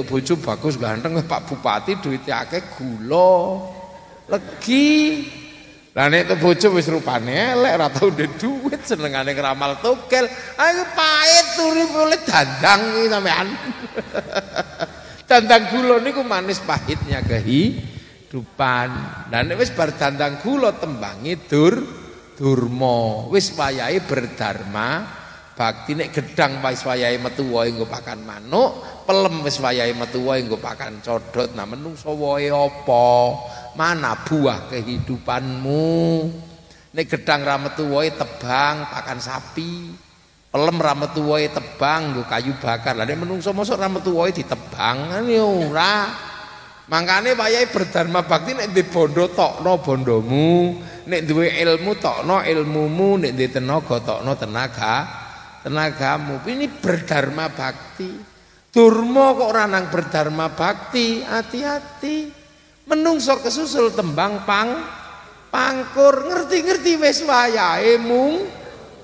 bojo bagus ganteng Pak Bupati duitnya akeh gula. Legi. Lah nek bojo wis rupane elek ora tau ndek duit senengane ngeramal togel. Ayo pahit turi oleh dandang iki sampean. dandang gula niku manis pahitnya kehidupan. Dan nek wis bar dandang gula tembangi dur durma. Wis wayahe berdharma bakti nek gedang wis wayahe metu wae nggo pakan manuk, pelem wis wayahe metu wae nggo pakan codot. Nah menungso wae apa? Mana buah kehidupanmu? Nek gedang ra metu wae tebang pakan sapi. Pelem ra metu wae tebang nggo kayu bakar. Lah nek menungso mosok ra metu wae ditebang kan ya ora. Mangkane wayahe berdharma bakti nek ndek bondo tokno bondomu, nek duwe ilmu tokno ilmumu, nek ndek tenaga tokno tenaga tenagamu. Ini berdharma bakti. Durmo kok orang nang berdharma bakti, hati-hati. Menungso kesusul tembang pang pangkur ngerti-ngerti wis wayahe mung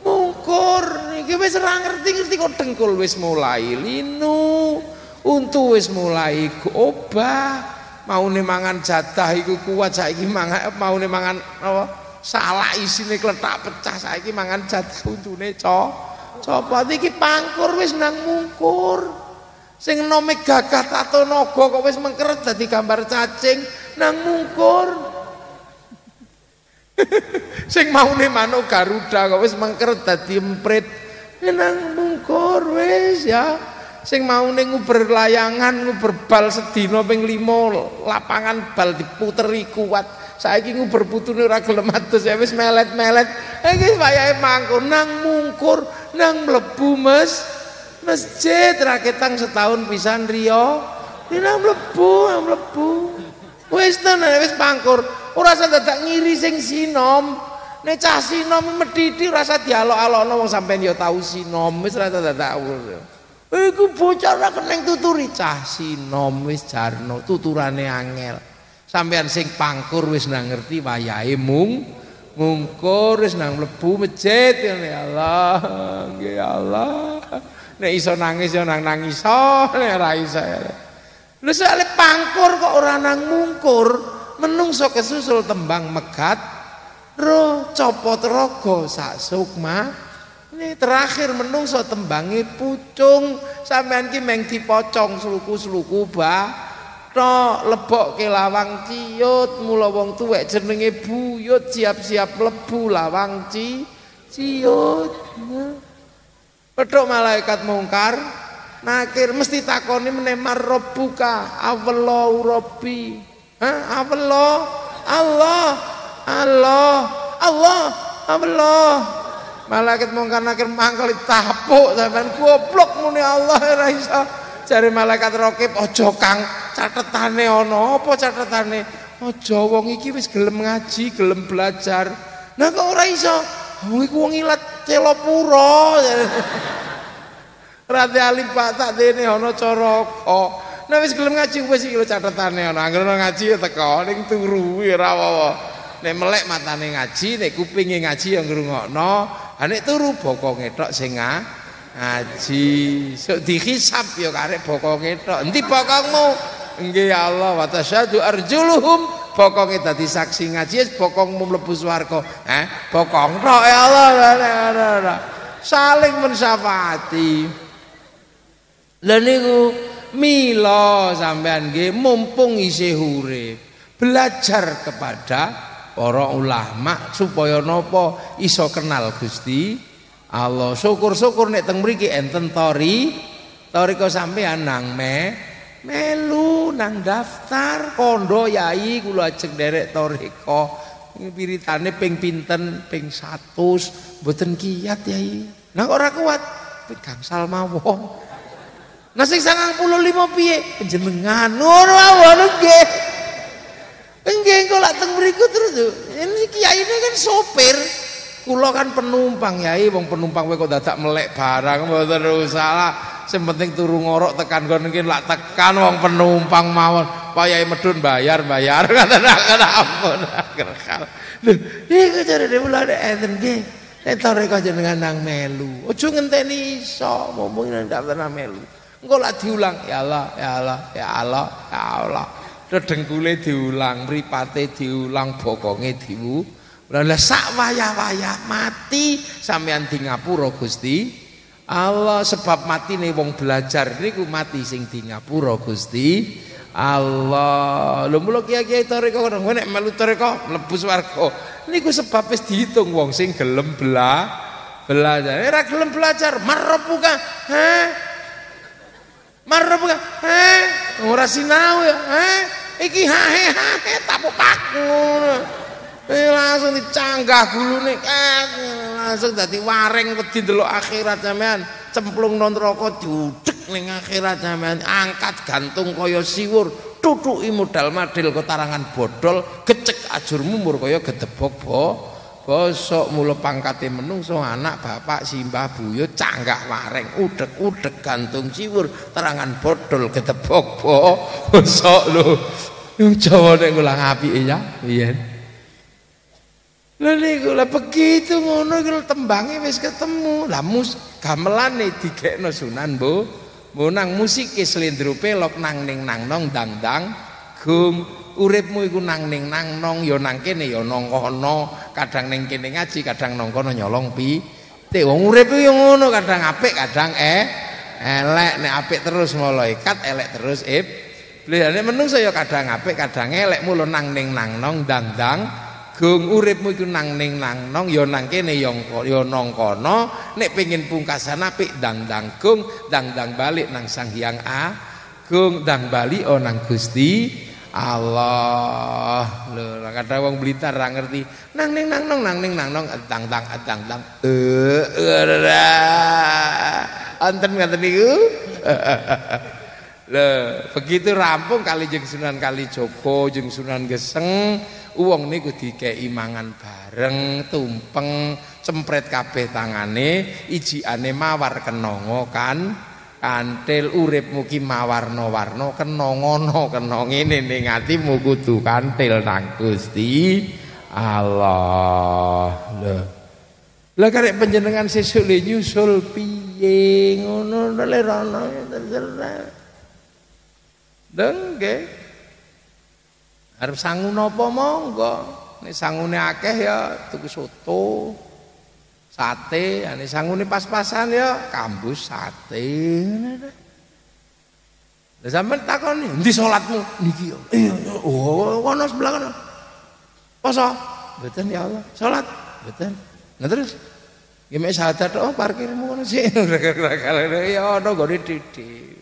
mungkur iki wis ora ngerti-ngerti kok dengkul wis mulai linu untu wis mulai obah maune mangan jatah iku kuat saiki mangan maune mangan apa salah isine kletak pecah saiki mangan jatah untune cok Sapa iki pangkur wis nang mungkur. Sing nome gagah tato naga kok wis mengkeret dadi gambar cacing nang mungkur. Sing maune manuk garuda kok wis mengkeret dadi emprit nang mungkur wis ya. Sing maune nguber layangan nguber bal sedina ping 5 lapangan bal diputeri kuat. Saiki nguber putune ora gelem atus ya wis melet-melet. Iki wayahe mangkur nang mungkur nang mlebu mes masjid raketang setahun pisan Rio ini nang mlebu nang mlebu. Wis tenan wis pangkur ora usah dadak ngiri sing sinom. Nek cah sinom medhiti ora usah dialok-alokno wong sampean ya tau sinom. Wis ora dadak Iku bocah ora keneng tuturi. Cah sinom wis jarno tuturane angel. Sampean sing pangkur wis nang ngerti wayahe mung ngungkur wis nang mlebu masjid. Ya Allah nggih Allah. Nek iso nangis ya nang nangis nek ora iso ya. Lho soalé pangkur kok ora nang mungkur menungso kesusul tembang megat roh copot raga sak sukma ini terakhir menungso tembangi pucung. Sampean ki meng dipocong sluku-sluku bah tok lebok lawang ciut mula wong tuwek jenenge buyut siap-siap lebu lawang ci ciut pedhok malaikat mungkar nakir mesti takoni menemar robbuka awallahu rabbi. Ha awallah Allah Allah Allah Allah malaikat mungkar nakir mangkel tapuk sampean goblok muni Allah ora iso Jare malaikat rokib aja Kang, catetane ana apa catetane? Aja wong iki wis gelem ngaji, gelem belajar. Nah kok ora iso? Wong iku wong ilat celopuro. Rati ali Pak tak dene ana cara kok. Nah wis gelem ngaji wis iki lho catetane ana. Anggere ngaji ya teko ning turu ora apa-apa. Nek melek matane ngaji, nek kupinge ngaji ya ngrungokno. Ha nek turu bokonge tok sing ngaji. Sok dihisab ya karek bokonge tok endi bokongmu? Nggih Allah wa tasyadu arjuluhum. Bokonge dadi saksi ngaji bokongmu mlebu swarga. Eh bokong tok ya Allah. Saling mensyafaati lha niku mila sampean nggih mumpung isih urip belajar kepada para ulama supaya napa iso kenal Gusti Allah. Syukur-syukur nek teng mriki enten tori. Toriko sampean nang me melu nang daftar kondo yai kula ajeng derek toriko piritane ping pinten ping 100 mboten kiat yai. Nah ora kuat? Gangsal mawon. Nah sing 95 piye? Panjenengan. Ngono mawon nggih nggih kok lak teng terus ini kiai ini kan sopir Kula kan penumpang yai wong penumpang kowe kok dadak melek barang mboten salah. Sing penting turu ngorok tekan kon iki lak tekan wong penumpang mawon. Pak Yai medun bayar bayar kata ampun. Lho, iku jarene mulane enten nggih. Nek tore kok jenengan nang melu. Aja ngenteni iso ngomong daftar nang melu. Engko lak diulang ya Allah, ya Allah, ya Allah, ya Allah. Dedengkule diulang, mripate diulang, bokonge diwu. Lah sak wayah-wayah mati sampean di ngapura Gusti. Allah sebab mati nih wong belajar niku mati sing di ngapura Gusti. Allah. Lho mulo kiai-kiai toreko nek melu toreko mlebu swarga. Niku sebab wis dihitung wong sing gelem bela belajar. Ora gelem belajar, marbuka. Heh. Marbuka. Heh. Ora sinau ya. Heh. Iki hahe hahe tapu pak ngono. Eh langsung dicanggah gulune eh, langsung dadi waring wedi ndelok akhirat sampean. Cemplung non neraka diudek ning akhirat sampean. Angkat gantung kaya siwur. Tutuki modal madil tarangan bodol gecek ajur mumur kaya gedebok bo bosok mula pangkate menungso anak bapak simbah buyut canggah waring udek-udek gantung siwur terangan bodol gedebok bo bosok lho Jawa nek ngulang apike ya piye Lah niku lah begitu ngono iku tembange wis ketemu. Lah mus gamelane digekno Sunan Bu. Munang musik slendro pelok nang ning nang nong dang dang gum uripmu iku nang ning nang nong ya nang kene ya nang kono. Kadang ning kene ngaji kadang nang kono nyolong pi. Te wong urip yo ngono kadang apik kadang eh elek. Nek apik terus malaikat elek terus ib lha nek menungso ya kadang apik kadang elek. Mulo nang ning nang nong dang dang Gung uripmu iku nang ning nang nong ya nang kene ya nang kono. Nek pengin pungkasan apik dang-dang gung dang-dang balik nang Sang Hyang A. Dang bali oh nang Gusti Allah. Lho kadang wong Blitar ra ngerti. Nang ning nang nong nang ning nang nong dang dang dang dang eh anten ngaten niku? Lho begitu rampung kali jeng Sunan Kali Joko jeng Sunan Geseng Uang niku dikei mangan bareng, tumpeng, cempret kabeh tangane, ijikane mawar kenongo kan. Kantil urip muki mawarna-warna kenongono kenong ngene ning atimu kudu kantil nang Gusti Allah. Lho. Lah karek panjenengan sesuk le nyusul piye ngono le rono terserah. Dengke. Arep sangu napa monggo. Nek sangune akeh ya tuku soto, sate, nek sangune pas-pasan ya kambus sate. Lah sampean takoni, "Endi salatmu?" Niki. Iya, oh, kono sebelah kono. Poso? Mboten ya Allah. Salat? Mboten. Nah terus Gimana sahadat oh parkirmu kono sih. Ya ono gone didik.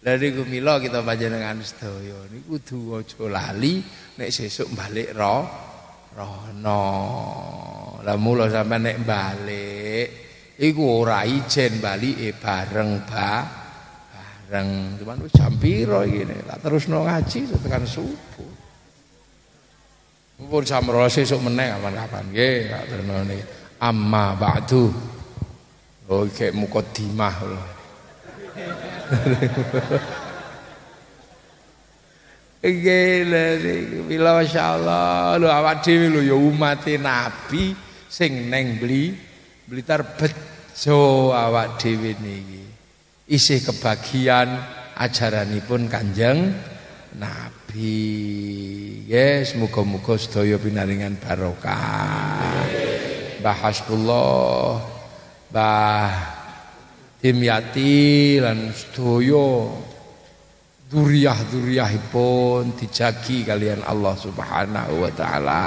Lah niku mila kita panjenengan sedaya niku kudu aja lali nek sesuk balik ro rono. Lah mula sampean nek balik iku ora ijen balike bareng ba bareng. Cuman wis jam piro iki nek tak terusno ngaji tekan subuh. Mumpun jam 12 sesuk meneh kapan-kapan nggih tak terusno amma ba'du. Oh iki mukadimah lho. Gila niku bila masyaallah awak dhewe lho ya umat Nabi sing neng beli Blitar bejo awak dhewe niki. Isih kebagian ajaranipun Kanjeng Nabi. Yes, muga-muga sedaya pinaringan barokah. Mbah Hasbullah, Mbah Dimyati lan sedaya duriah-duriahipun dijagi kalian Allah Subhanahu wa taala.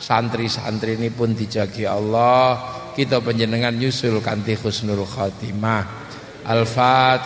Santri-santri ini pun dijagi Allah. Kita penjenengan nyusul kanthi husnul khatimah. Al-Fatihah.